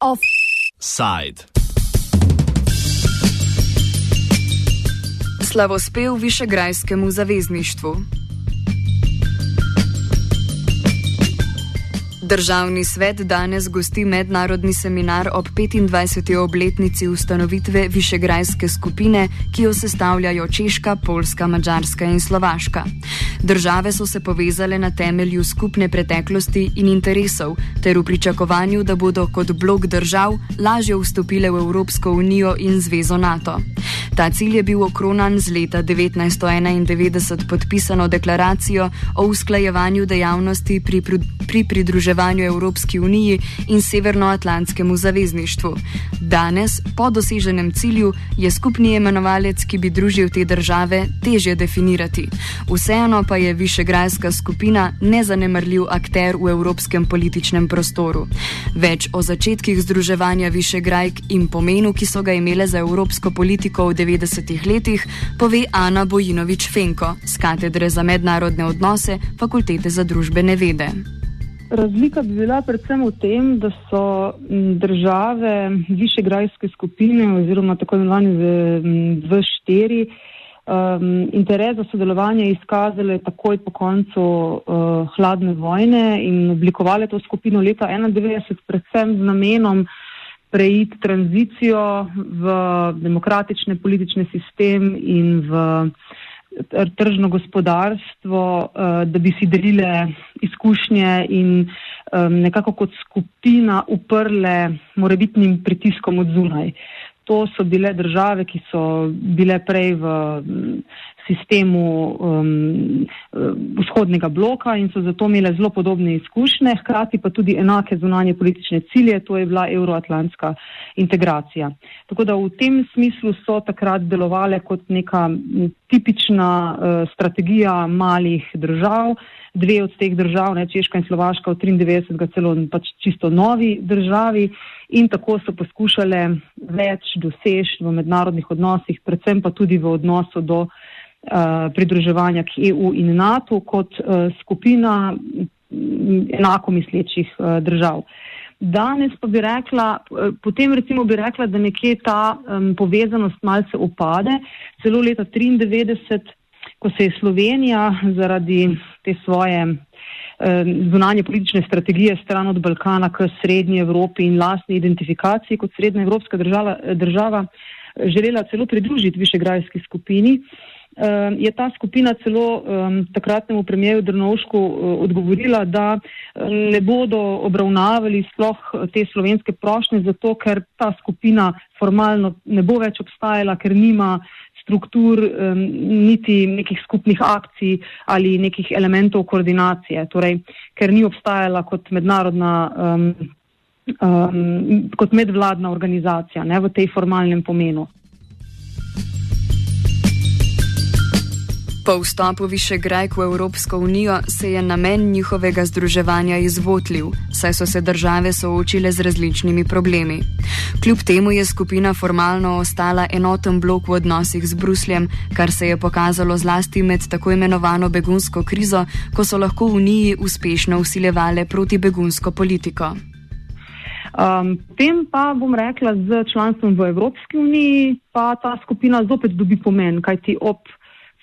Offside. Slavospev Višegrajskemu zavezništvu. Državni svet danes gosti mednarodni seminar ob 25. obletnici ustanovitve Višegrajske skupine, ki jo sestavljajo Češka, Poljska, Mačarska in Slovaška. Države so se povezale na temelju skupne preteklosti in interesov, ter v pričakovanju, da bodo kot blok držav lažje vstopile v Evropsko unijo in Zvezo NATO. Ta cilj je bil okronan z leta 1991 podpisano deklaracijo o usklajevanju dejavnosti pri, pri pridruževanju pridruževanju Evropski uniji in Severnoatlantskemu zavezništvu. Danes, po doseženem cilju, je skupni imenovalec, ki bi družil te države, težje definirati. Vseeno pa je Višegrajska skupina nezanemrljiv akter v evropskem političnem prostoru. Več o začetkih združevanja Višegrajk in pomenu, ki so ga imele za evropsko politiko v 90-ih letih, pove Ana Bojinovič Fenko z katedre za mednarodne odnose Fakultete za družbene vede. Razlika bi bila predvsem v tem, da so države višegrajske skupine oziroma tako imenovani V4 um, interes za sodelovanje izkazale takoj po koncu uh, hladne vojne in oblikovali to skupino leta 1991 predvsem z namenom preiti tranzicijo v demokratične politične sistem in v tržno gospodarstvo, eh, da bi si delile izkušnje in nekako kot skupina uprle morebitnim pritiskom od zunaj. To so bile države, ki so bile prej v sistemu um, vzhodnega bloka in so zato imele zelo podobne izkušnje, hkrati pa tudi enake zunanje politične cilje, to je bila euroatlantska integracija. Tako da v tem smislu so takrat delovale kot neka tipična uh, strategija malih držav. Dve od teh držav, ne, Češka in Slovaška, v 93. celo pač čisto novi državi in tako so poskušale več doseči v mednarodnih odnosih, predvsem pa tudi v odnosu do uh, Eh, pridruževanja k EU in NATO kot uh, skupina enako mislečih uh, držav. Danes pa bi rekla, potem recimo bi rekla, da nekje ta um, povezanost malce upade. Celo leta 1993, ko se je Slovenija zaradi te svoje um, zunanje politične strategije stran od Balkana k srednji Evropi in lastni identifikaciji kot srednja evropska država, država želela celo pridružiti višegrajski skupini, uh, je ta skupina celo um, takratnemu premijeju Drnovšku uh, odgovorila, da ne bodo obravnavali sploh te slovenske prošnje, zato ker ta skupina formalno ne bo več obstajala, ker nima struktur, um, niti nekih skupnih akcij ali nekih elementov koordinacije, torej ker ni obstajala kot mednarodna. Um, Um, kot medvladna organizacija ne, v tej formalnem pomenu. Po vstopu Višegrajk v Evropsko unijo se je namen njihovega združevanja izvotljiv, saj so se države soočile z različnimi problemi. Kljub temu je skupina formalno ostala enoten blok v odnosih z Brusljem, kar se je pokazalo zlasti med tako imenovano begunsko krizo, ko so lahko v uniji uspešno usilevale proti begunsko politiko. Um, potem pa bom rekla, z članstvom v Evropski uniji pa ta skupina zopet dobi pomen, kajti ob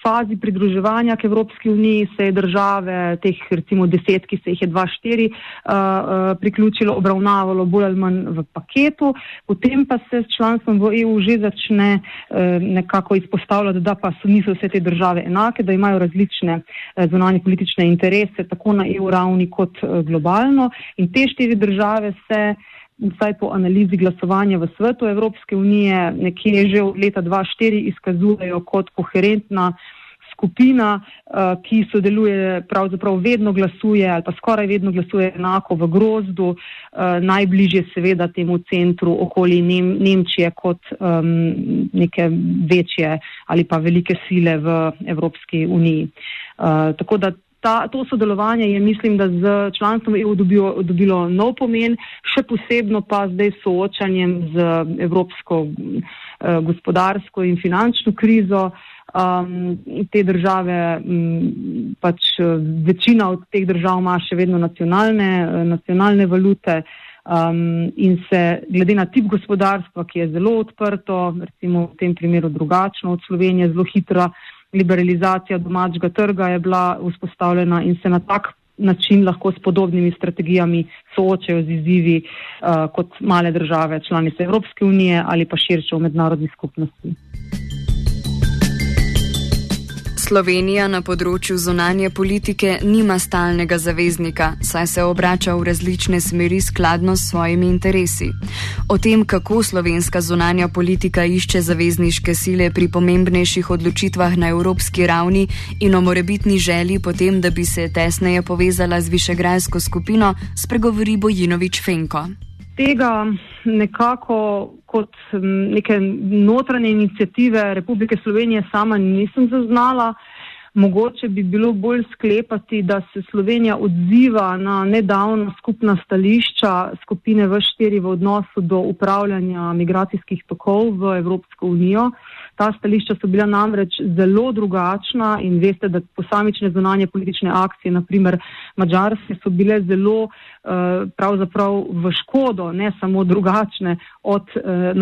fazi pridruževanja k Evropski uniji se je države, teh recimo deset, ki se jih je dva štiri uh, uh, priključilo, obravnavalo bolj ali manj v paketu, potem pa se s članstvom v EU že začne uh, nekako izpostavljati, da pa so, niso vse te države enake, da imajo različne uh, zunanje politične interese, tako na EU ravni kot uh, globalno. In te štiri države se vsaj po analizi glasovanja v svetu Evropske unije, nekje že od leta 2004 izkazujejo kot koherentna skupina, uh, ki sodeluje, pravzaprav vedno glasuje ali pa skoraj vedno glasuje enako v grozdu, uh, najbližje seveda temu centru okoli Nem Nemčije kot um, neke večje ali pa velike sile v Evropski uniji. Uh, tako da ta, to sodelovanje je, mislim, da z članstvom EU dobilo, dobilo nov pomen, še posebno pa zdaj soočanjem z evropsko eh, gospodarsko in finančno krizo. Um, te države, um, pač večina od teh držav ima še vedno nacionalne, nacionalne valute um, in se glede na tip gospodarstva, ki je zelo odprto, recimo v tem primeru drugačno od Slovenije, zelo hitra liberalizacija domačega trga je bila vzpostavljena in se na tak način lahko s podobnimi strategijami soočajo z izzivi uh, kot male države, članice Evropske unije ali pa širše v mednarodni skupnosti. Slovenija na področju zunanje politike nima stalnega zaveznika, saj se obrača v različne smeri skladno s svojimi interesi. O tem, kako slovenska zunanja politika išče zavezniške sile pri pomembnejših odločitvah na evropski ravni in o morebitni želji potem, da bi se tesneje povezala z višegrajsko skupino, spregovori Bojinovič Fenko tega nekako kot neke notranje inicijative Republike Slovenije sama nisem zaznala. Mogoče bi bilo bolj sklepati, da se Slovenija odziva na nedavno skupna stališča skupine V4 v odnosu do upravljanja migracijskih tokov v Evropsko unijo. Ta stališča so bila namreč zelo drugačna in veste, da posamične zunanje politične akcije, naprimer Mačarske, so bile zelo Eh, pravzaprav v škodo, ne samo drugačne, od, eh,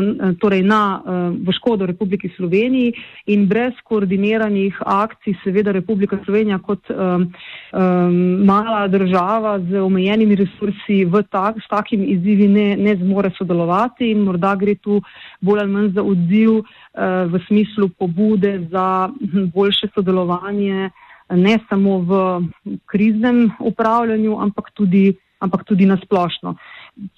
torej na, eh, v škodo Republiki Sloveniji in brez koordiniranih akcij seveda Republika Slovenija kot um, um, mala država z omejenimi resursi v tak, s takim izzivi ne, ne zmore sodelovati in morda gre tu bolj ali manj za odziv uh, v smislu pobude za hm, boljše sodelovanje ne samo v kriznem upravljanju, ampak tudi ampak tudi nasplošno.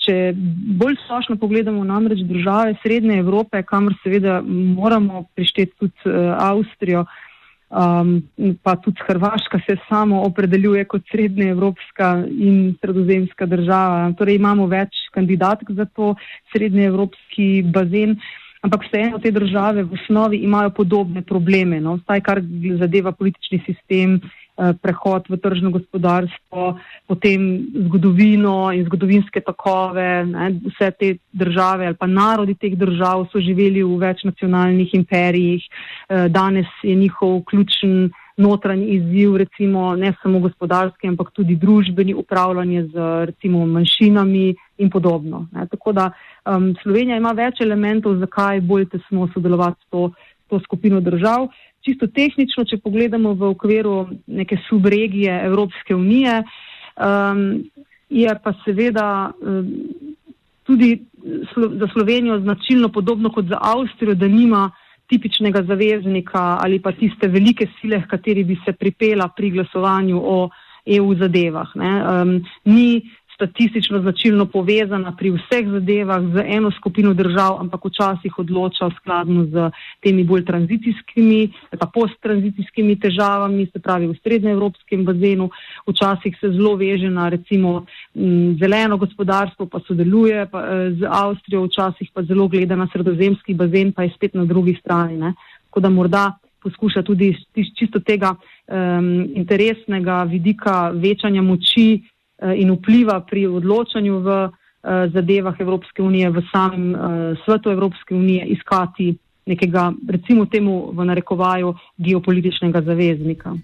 Če bolj splošno pogledamo namreč države Srednje Evrope, kamor seveda moramo prišteti tudi uh, Avstrijo, um, pa tudi Hrvaška se samo opredeljuje kot Srednje Evropska in Sredozemska država. Torej imamo več kandidatk za to Srednje Evropski bazen. Ampak vseeno te države v osnovi imajo podobne probleme, no? vsaj kar zadeva politični sistem, uh, Eh, prehod v tržno gospodarstvo, potem zgodovino in zgodovinske takove. Ne, vse te države ali pa narodi teh držav so živeli v večnacionalnih imperijih. Eh, danes je njihov ključen notranji izziv, recimo ne samo gospodarski, ampak tudi družbeni, upravljanje z recimo manjšinami in podobno. Ne. Tako da um, Slovenija ima več elementov, zakaj bolj tesno sodelovati s to, to skupino držav čisto tehnično, če pogledamo v okviru neke subregije Evropske unije, um, je pa seveda um, tudi slo za Slovenijo značilno podobno kot za Avstrijo, da nima tipičnega zaveznika ali pa tiste velike sile, kateri bi se pripela pri glasovanju o EU zadevah. Um, ni statistično značilno povezana pri vseh zadevah z eno skupino držav, ampak včasih odloča skladno z temi bolj tranzicijskimi, pa posttranzicijskimi težavami, se pravi v srednjeevropskem bazenu. Včasih se zelo veže na recimo m, zeleno gospodarstvo, pa sodeluje pa, e, z Avstrijo, včasih pa zelo gleda na sredozemski bazen, pa je spet na drugi strani. Ne. Tako da morda poskuša tudi čisto tega um, interesnega vidika večanja moči Eh, in vpliva pri odločanju v eh, zadevah Evropske unije, v samem eh, svetu Evropske unije, iskati nekega, recimo temu v narekovaju, geopolitičnega zaveznika.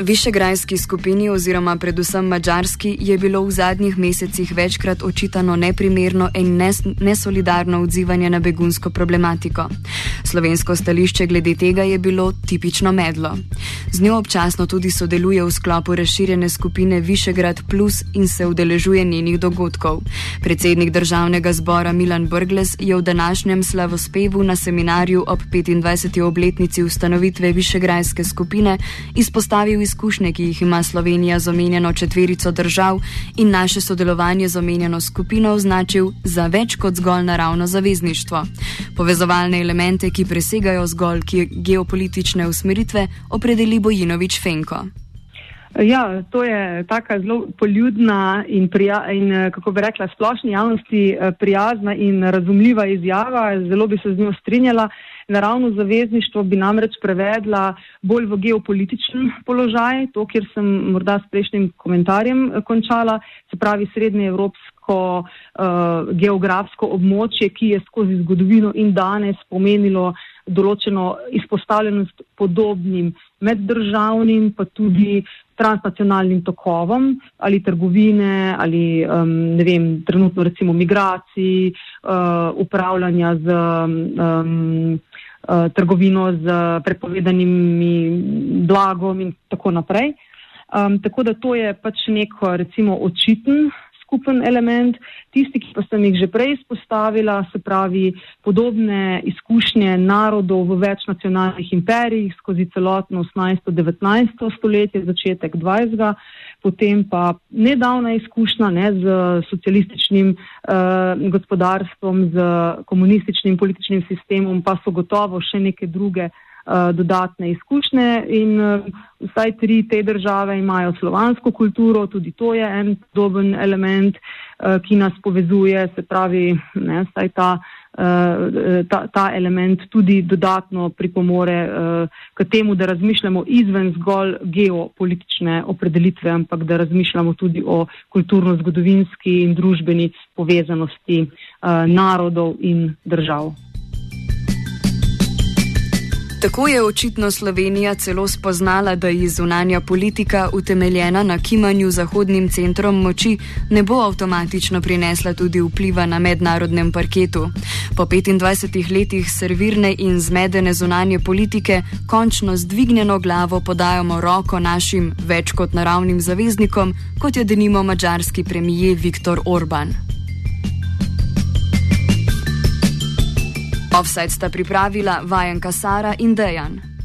Višegrajski skupini oziroma predvsem mačarski je bilo v zadnjih mesecih večkrat očitano neprimerno in nes nesolidarno odzivanje na begunsko problematiko. Slovensko stališče glede tega je bilo tipično medlo. Z njo občasno tudi sodeluje v sklopu razširjene skupine Višegrad Plus in se udeležuje njenih dogodkov. Predsednik državnega zbora Milan Brgles je v današnjem slavospevu na seminarju ob 25. obletnici ustanovitve Višegrajske skupine izpostavil izkušnje, ki jih ima Slovenija z omenjeno četverico držav in naše sodelovanje z omenjeno skupino označil za več kot zgolj naravno zavezništvo. Povezovalne elemente, ki presegajo zgolj geopolitične usmeritve, opredeli Bojinovič Fenko. Ja, to je taka zelo poljudna in, in kako bi rekla, splošni javnosti prijazna in razumljiva izjava. Zelo bi se z njo strinjala. Naravno zavezništvo bi namreč prevedla bolj v geopolitičen položaj, to, kjer sem morda s prejšnjim komentarjem končala, se pravi srednje evropsko uh, geografsko območje, ki je skozi zgodovino in danes pomenilo določeno izpostavljenost podobnim meddržavnim, pa tudi transnacionalnim tokovom ali trgovine ali um, ne vem, trenutno recimo migracij, uh, upravljanja z um, uh, trgovino z prepovedanimi blagom in tako naprej. Um, tako da to je pač neko recimo očiten skupen element. Tisti, ki pa sem jih že prej izpostavila, se pravi podobne izkušnje narodov v večnacionalnih imperijih skozi celotno 18.-19. stoletje, začetek 20. Potem pa nedavna izkušnja ne, z socialističnim uh, gospodarstvom, z komunističnim političnim sistemom, pa so gotovo še neke druge Eh, dodatne izkušnje in uh, vsaj tri te države imajo slovansko kulturo, tudi to je en podoben element, uh, ki nas povezuje, se pravi, ne, vsaj ta, ta, ta element tudi dodatno pripomore k temu, da razmišljamo izven zgolj geopolitične opredelitve, ampak da razmišljamo tudi o kulturno-zgodovinski in družbeni povezanosti narodov in držav. Tako je očitno Slovenija celo spoznala, da je zunanja politika utemeljena na kimanju zahodnim centrom moči ne bo avtomatično prinesla tudi vpliva na mednarodnem parketu. Po 25 letih servirne in zmedene zunanje politike končno z dvignjeno glavo podajamo roko našim več kot naravnim zaveznikom, kot je denimo mačarski premijer Viktor Orban. Offside sta pripravila vajenka Sara in Dejan.